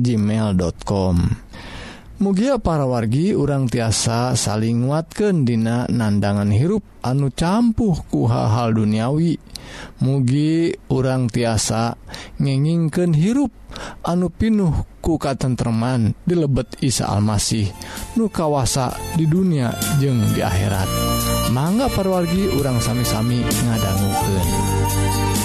gmail.com mugia para wargi urang tiasa saling nguatkan dina nandangan hirup anu campuh ku hal-hal duniawi. Mugi urang tiasa ngengingken hirup anu pinuh ku katentreman di lebet Isa Almasih nu kawasa di dunia jeng di akhirat. Mangga parwargi urang sami-sami ngadangguken.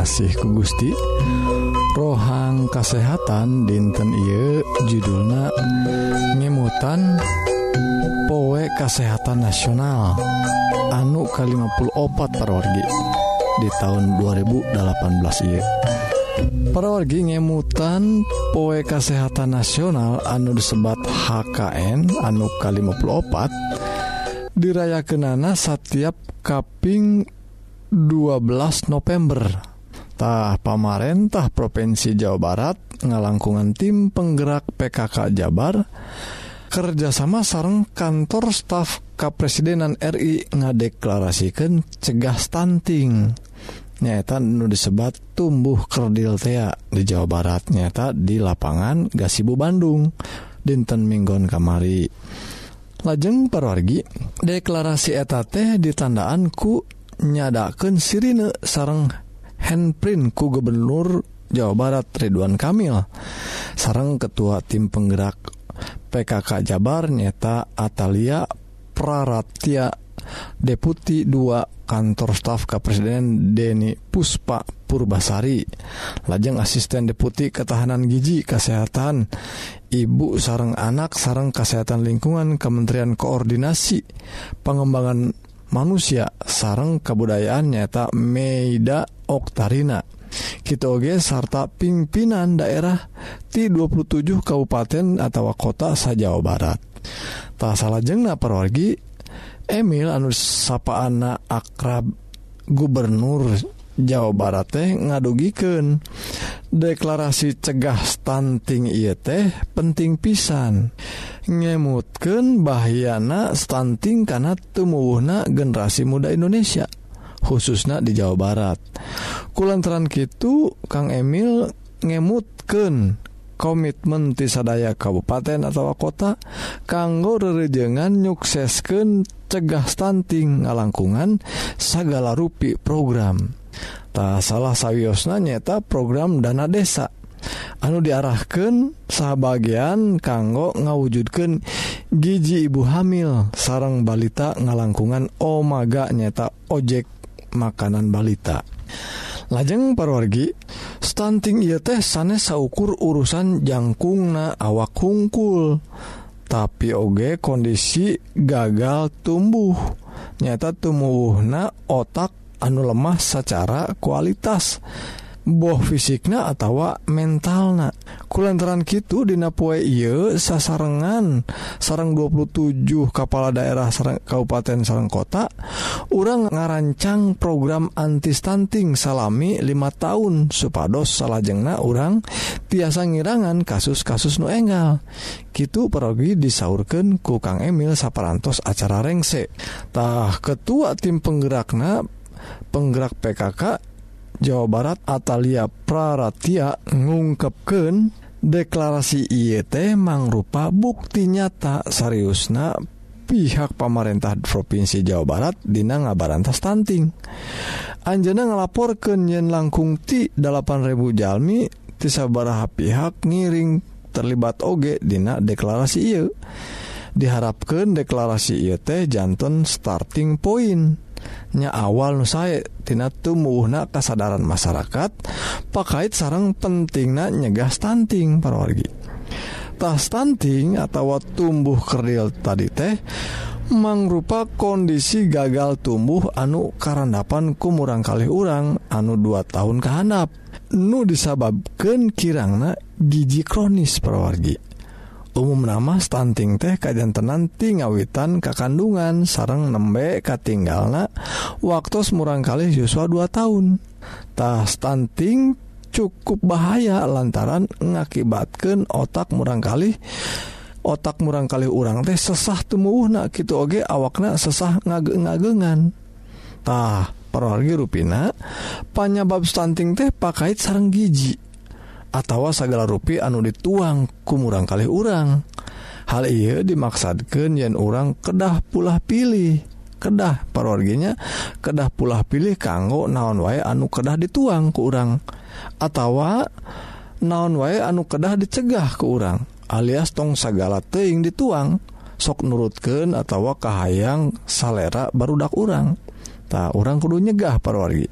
asih ku Gusti. Rohang kasehatan dinten Ieu judulna ngemutan powe kasehatan nasional anu ke-54 parorgi di tahun 2018 Ieu. Parorgi ngemutan poe kasehatan nasional anu disebat HKN anu ke-54 dirayakenana setiap kaping 12 November. tah pamarentah Provinsi Jawa Barat ngalangkungan tim penggerak PKK Jabar kerjasama sarang kantor staf Kepresidenan RI ngadeklarasikan cegah stunting. Nyata nu disebat tumbuh kerdil tea di Jawa Barat nyata di lapangan Gasibu Bandung dinten Minggon kamari. Lajeng perwargi deklarasi etate ditandaan ku nyadaken sirine sarang handprint ku gubernur Jawa Barat Ridwan Kamil. Sareng ketua tim penggerak PKK Jabar nyata Atalia Praratia Deputi 2 kantor staf Kepresiden Deni Puspa Purbasari. Lajeng asisten Deputi Ketahanan Giji Kesehatan Ibu sareng anak sareng kesehatan lingkungan Kementerian Koordinasi Pengembangan manusia sareng kebudayaan nyata Meida Oktarina. Kitoge sarta pimpinan daerah di 27 kabupaten atau kota sa Jawa Barat. Tak salah jengna perwargi Emil anu sapaan akrab gubernur Jawa Barat teh ngadugiken deklarasi cegah stunting ieu teh penting pisan. Ngemutken bahyana stunting karena tumuwuhna generasi muda Indonesia khususnya di Jawa Barat. Kulantaran Kitu Kang Emil ngemutken komitmen tisadaya kabupaten atau kota kanggo rerejengan nyuksesken cegah stunting ngalangkungan segala rupi program. tak salah sawiosna nyeta program dana desa. Anu diarahkan sahabatbagian kanggo ngawujudkan gigi ibu hamil. Sarang balita ngalangkungan Omaga nyata ojek makanan balita. Lajeng parwargi stunting ia teh sanes saukur urusan jangkungna awak hungkul. Tapi oge kondisi gagal tumbuh. Nyata tumbuhna otak anu lemah secara kualitas. Boh fisiknya atau mentalna. Kulantaran Kitu Dinapoe Ieu sasarengan. Sarang 27 kepala daerah sarang, Kabupaten Serang kota orang ngarancang program anti stunting salami 5 tahun supados salajengna orang tiasa ngirangan kasus-kasus nu enggal. Gitu perogi disaurkan ku Kang Emil saparantos acara rengsetah ketua tim penggerakna penggerak PKK Jawa Barat Atalia Praratia ngungkapken deklarasi IET mangrupa bukti nyata Sariusna pihak pemerintah Provinsi Jawa Barat Dina ngabarantas stunting Anjana ngelapor ke Nyen langkung ti 8000 Jalmi tisabaraha pihak ngiring terlibat oge Dina deklarasi I diharapkan deklarasi IET jantan starting point. nya awal nusaetina tumbuhna kasadaran masyarakat pakait sarang penting na nyegah stunting parorgitah stunting atau tumbuh kerdil tadi teh mangrupa kondisi gagal tumbuh anu karandapan kumurang kali urang anu 2 tahun kehanap nu disababkan kirangna gigi kronis perwargi umum nama stunting teh kajantenanti ngawitan kakandungan sarang nembe katinggalna waktu murang kali siswa 2 tahuntah stunting cukup bahaya lantaran ngakibatkan otak murang kali otak murang kali urang teh sesah tumbuh na gitu oge awakna sesah ngage ngagengantah perorgi ruina panyabab stunting teh pakait sarang gigi atawa segala rupi anu dituang kumurang kali urang. Hal ia dimaksadkan yen orang kedah pulah pilih kedah parorginya kedah pulah pilih kanggo naon wae anu kedah dituang ke urang atawa naon wae anu kedah dicegah ke urang alias tong segala teing dituang sok nurutken atau kahayang salera barudak urang. tak orang kudu nyegah parwargi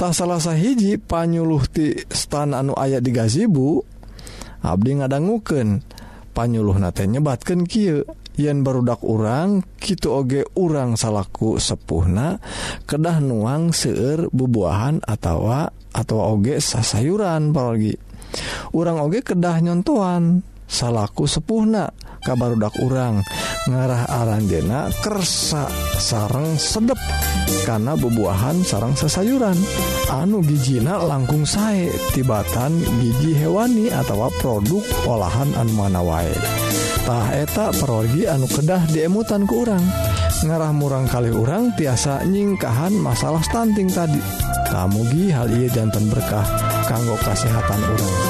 tak salahsa hiji panyuluhti stan anu ayat di gazibu Abdi ngadangguken panyuluh nate nyebatkan Ky yen barudak urang Kitu oge urang salahku sepuhna kedah nuang seueur bubuahan atautawa atau oge sasayuran pargi urang oge kedah nyontoan salahku sepuhna. kabar udah urang. Ngarah Arandena kersa sarang sedep. Karena bebuahan sarang sesayuran. Anu gijina langkung sae tibatan gigi hewani atau produk olahan anu mana waetah eta perogi anu kedah diemutan ke urang. Ngarah murang kali urang tiasa nyingkahan masalah stunting tadi. Kamugi hal ia jantan berkah kanggo kesehatan urang.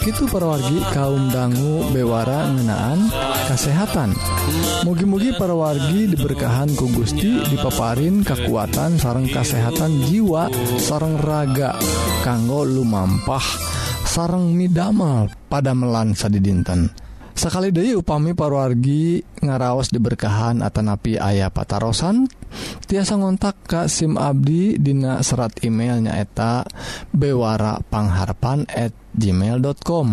Sakitu perwargi kaum dangu bewara ngenaan kesehatan mugi-mugi perwargi diberkahan ku Gusti dipaparin kekuatan sarang kesehatan jiwa sarang raga kanggo lumampah sarang midamal pada melansa di dinten sekali Dewi upami parwargi ngaraos diberkahan Atanapi ayah patarosan tiasa ngontak Ka SIM Abdi Dina serat email nyaeta bewarapangharpan@ gmail.com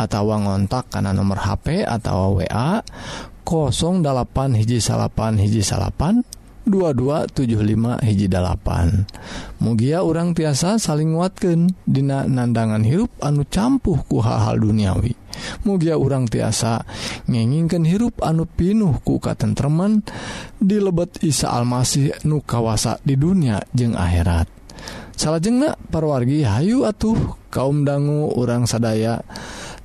atau ngontak karena nomor HP atau wa 08 hiji salapan hiji salapan 2275 hiji 8 mugia orang tiasa saling nguatkan Dina nandangan hirup anu campuh ku hal-hal duniawi. Mugia orang tiasa ngenginkan hirup anu pinuh ku katentreman di lebet Isa Almasih nu kawasa di dunia jeung akhirat. Salah jengnak parwargi Hayu atuh kaum dangu orang sadaya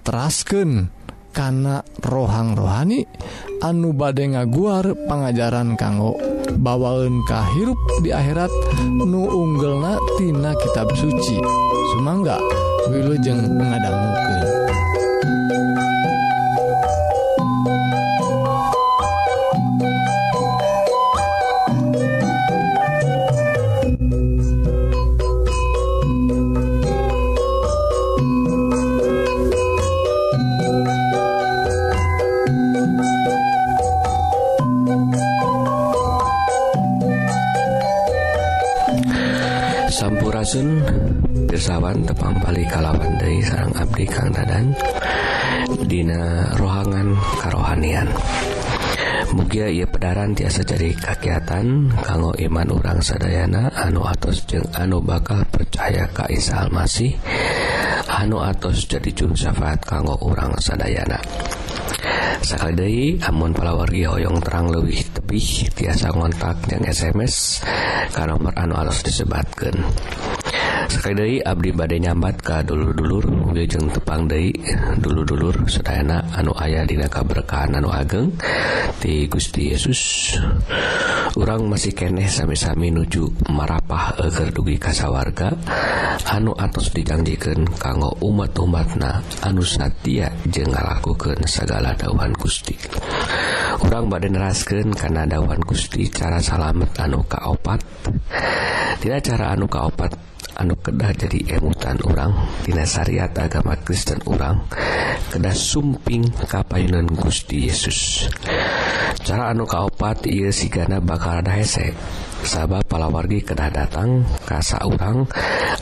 terasken karena rohang rohani anu bade ngaguar pengajaran kanggo bawaun kahirup di akhirat nu unggelnatina kitab suci. Sumangga Wilujeng mengadanggukan Asunpirsawan tepang balik kalawan dari sarang Abdi Kang Dadan Dina rohangan karohanian Mugia ia pedaran tiasa jadi kakiatan kanggo iman urang sadayana anu atos jeung anu bakal percaya ka Isa Almasih anu atos jadi juru syafaat kanggo urang sadayana. sekali amun palawargi hoyong terang lebih tebih tiasa ngontak yang SMS ke nomor anu alus disebatkan sekali Abdi badai nyambat ke dulu-dulur wijeng tepang Dei dulu-dulur sedayana anu ayah dina kaberkahan anu ageng. Di Gusti Yesus orang masih keneh sami-sami nuju marapah agar dugi kasawarga anu atas dijanjikan kanggo umat-umatna anu satia jeng ngalakukan segala dawan Gusti. Orang badai neraskan karena dawan Gusti cara salamet anu kaopat. Tidak cara anu kaopat anu kedah jadi emutan orangtina syariat agama Kristen orang kedah sumping kapayunan Gusti Yesus. Cara anu kaopat ia sigana bakal ada hesek sabab palawargi kedah datang kasa urang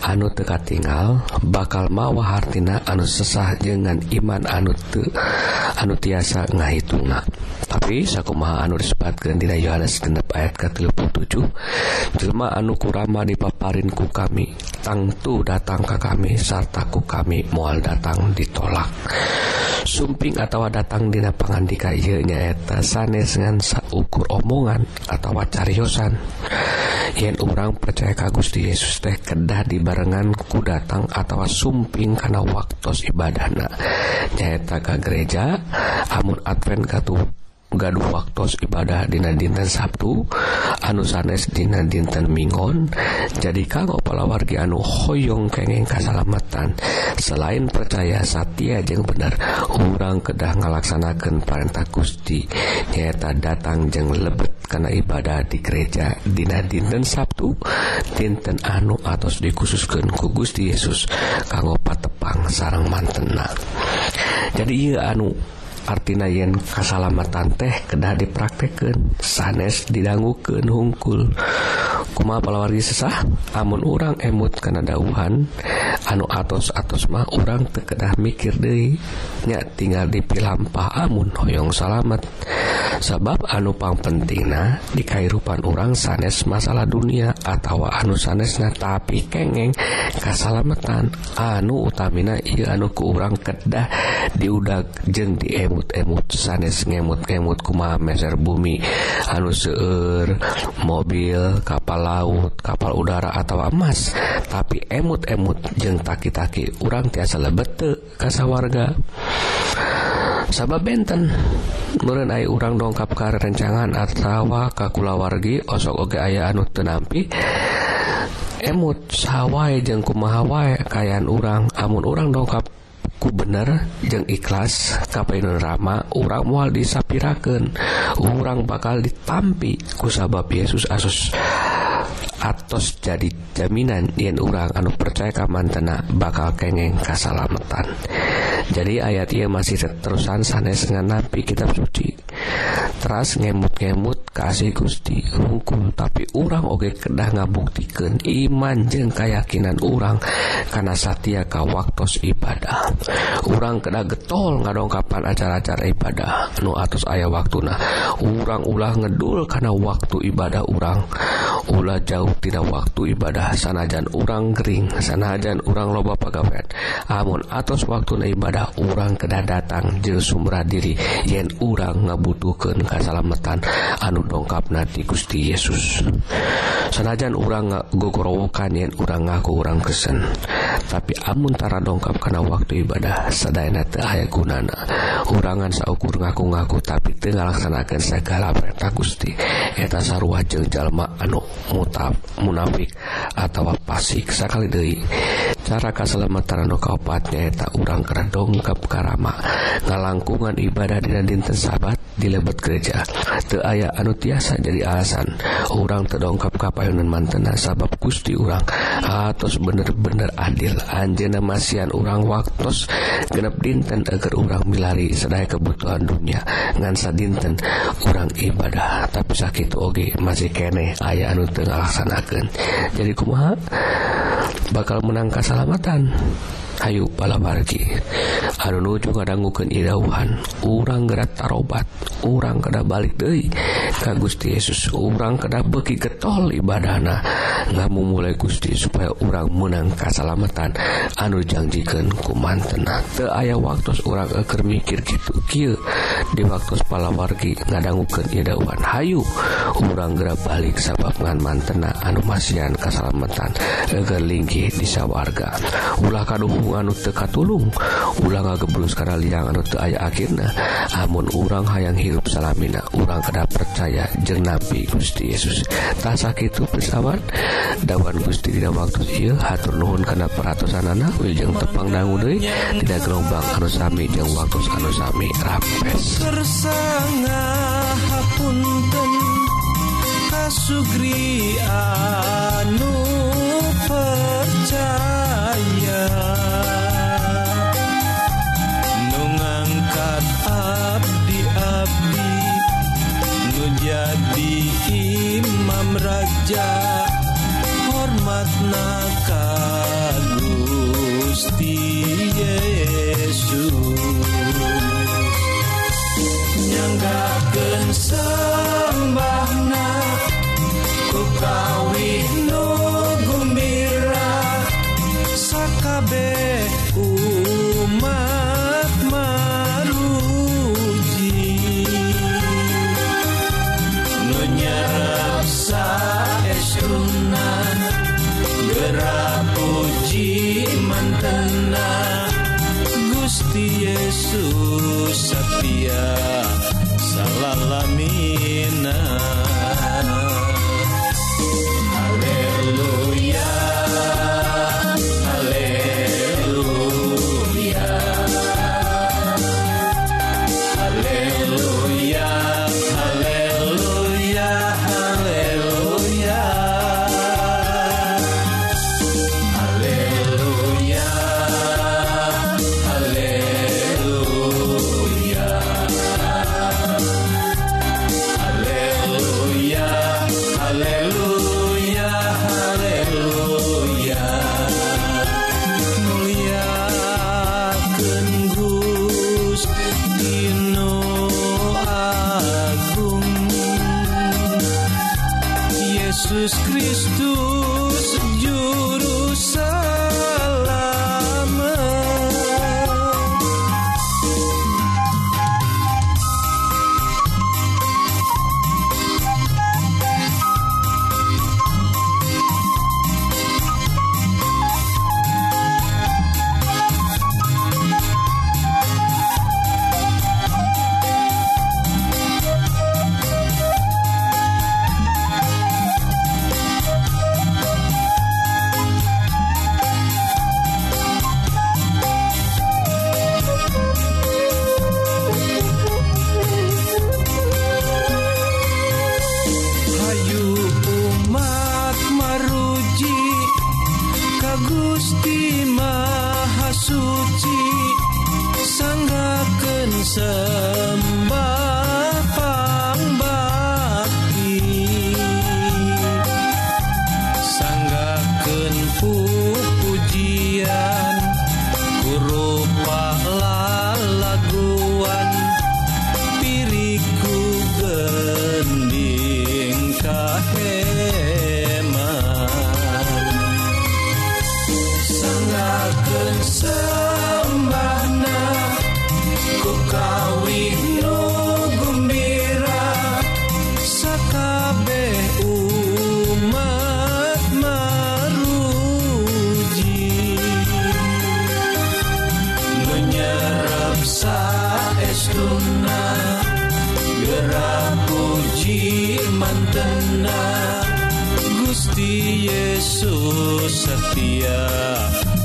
anu teka tinggal bakal mawa hartina anu sesah dengan iman anu te, anu tiasa ngahitunga tapi sakumaha anu disebutkan dina Yohanes genep ayat ke 37 jelema anu kurama dipaparin ku kami tangtu datang ke kami serta ku kami moal datang ditolak. Sumping atau datang dina pangandika ieu nyaeta sanes ngan saukur omongan atau cariosan. yen orang percaya ka Gusti Yesus teh kedah dibarenganku datang atau sumping karena waktu ibadahna. Nyata ke gereja amun Advent katu gaduh waktu ibadah Dina dinten Sabtu anu sanes Dina dinten Mingon jadi kanggo palawargi anu Hoong kengeng kasalamatan. Selain percaya Satya jeung bener orang kedah ngalaksanakan perintah Gusti. Nyata datang jeng lebet karena ibadah di gereja Dina dinten Sabtu. Dinten anu atau dikhususkan ku Gusti Yesus kanggo patepang sarang mantena. Jadi ia anu artina yen kasalamatan teh kedah dipraktekkan sanes didangguken hungkul. kuma palawargi sesah? Amun urang emut karena dauhan anu atos-atos mah orang tekedah mikir dirinya tinggal dipilampah amun hoyong salamet. Sabab anu pang pentingna di kairupan orang sanes masalah dunia atau anu sanesna tapi kengeng kasalametan anu utamina iya anu ku orang kedah diudak jeng diemut-emut sanes ngemut-ngemut kuma meser bumi. Anu seueur mobil kapal laut kapal udara atau emas. Tapi emut-emut jeng taki-taki urang tiasa lebete kasa warga sabab benten Nurren ay urang dongkap ke rencangan atawa kakulawargi osok oge aya anu tenampi emut sawwai jeng kumahawai kayan urang. Amun urang dongkap ku bener jeng ikhlas kapainun Rama urang mual disapiraken urang bakal ditampi ku sabab Yesus Asus. atos jadi jaminan yen urang anu percaya ka mantena bakal kengeng kasalamatan. Jadi ayat ia masih terusan sanes dengan nabi kitab suci. Teras ngemut-ngemut kasih Gusti hukum tapi urang oge kedah ngabuktikan iman jeng keyakinan urang karena Satya waktu ibadah. Urang kedah getol ngadongkapan acara-acara ibadah nu atus ayah waktu nah urang ulah ngedul karena waktu ibadah urang. Ulah jauh tidak waktu ibadah sanajan urang kering sanajan urang loba pegawai amun atus waktu ibadah urang kedah datang jeung sumra diri yen urang dibutuhkan kasalamatan anu dongkap nanti Gusti Yesus. Sanajan urang gogorowokan yang urang ngaku urang kesen tapi amuntara dongkap karena waktu ibadah sedayana teu aya gunana. Urangan saukur ngaku-ngaku tapi teu ngalaksanakeun segala perintah Gusti. Eta sarua jeung jalma anu mutap munafik atawa pasik sakali deui cara kaselamatan anu kaopatnya eta urang kena dongkap karama ngalangkungan ibadah dina dinten sabat di lebet gereja teu aya anu tiasa jadi alasan urang terdongkap kapayunan mantena sabab Gusti urang. Atos bener-bener adil. Anjeuna masian urang waktos genep dinten agar urang milari sadaya kebutuhan dunia. Ngan sadinten urang ibadah tapi sakit oge masih kene. Aya anu teu ngalaksanakeun. Jadi kumaha? Bakal menang keselamatan. Ayu palabargi anu nuju ngadangguken Idawan urang gerak tarobat. Urang keda balik Dei ka Gusti Yesus. Urang kedah beki getol ibadahna. Ngamu mulai Gusti supaya urang menang kasalamatan. Anu janjikan ku mantena. Teu ayah waktu urang eker mikir gitu kill di waktu palawargi ngadangguken idauhan Hayu urang gerak balik sabab ngan mantena anu masian kasalamatan. Eger linggih di sawarga. Ulah kaduh ilmu anu teka tulung ulang ngeblus karena liang anu te aya akhirnya amun urang hayang hirup salamina urang kada percaya jeng Nabi Gusti Yesus. Tak sakit itu pesawat dawan Gusti tidak waktu il hatur nuhun karena peratusan anak wiljeng tepang dangu deui tidak gelombang anu sami jeung waktu anu sami rapes tersangah hapunten kasugri anu percaya. Jadi imam raja hormatna ka Gusti Yesus. Nyanggakeun sembahna ku kawih nu gumbira sakabeh umat hiji mantena Gusti Yesus setia salalamina Jesus Cristo. Yesus setia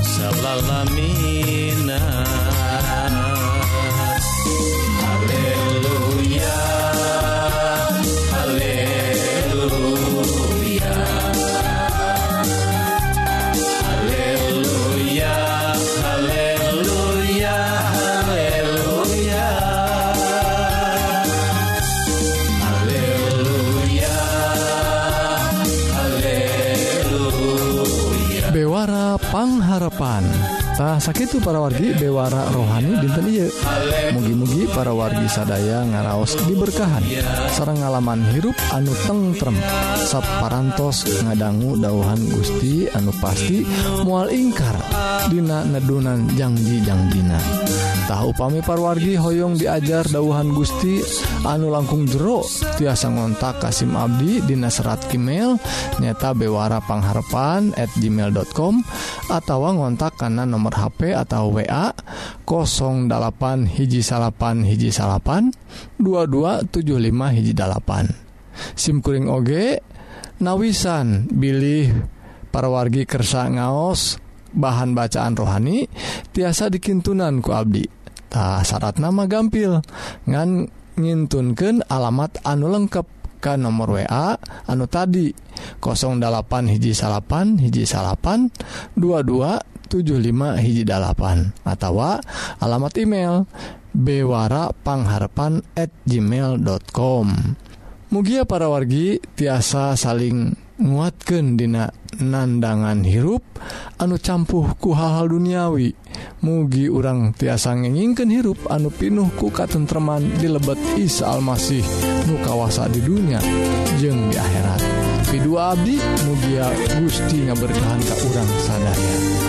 salalamina Jepantah sakit para wargi Dewara rohani dinten mugi-mugi para wargi sadaya ngaraos diberkahan. Sarang ngalaman hirup anu tengrem sapparantos ngadanggu dauhan Gusti anu pasti mual ingkar. Dina nedunan Janji Janjina tahu pami parwargi Hoyong diajar dauhan Gusti anu langkung jero tiasa ngontak Kasim Abdi Dina serat email nyata bewara pangharpan@ gmail.com atau ngontak karena nomor HP atau WA 08 hiji salapan hiji salapan 2275 hijjipan SIMkuring OG nawisan bilih para wargi kersa ngaos bahan bacaan rohani tiasa dikintunan ku Abdi Ta syarat nama gampil ngan nyintunken alamat anu lengkap ke nomor WA anu tadi 08 hiji salapan hiji salapan 2275 hiji dalapan atau alamat email bewarapangharpan at gmail.com Mugia para wargi tiasa saling nguatkan dina nandangan hirup anu campuh ku hal-hal duniawi. mugi urang tiasa ngeningken hirup anu pinuh ku katentreman di lebet Isa Almasih nu kawasa di dunia jeng di akhirat. Kedua Abdi mugia Gusti ngaberkahan ke urang sadaya.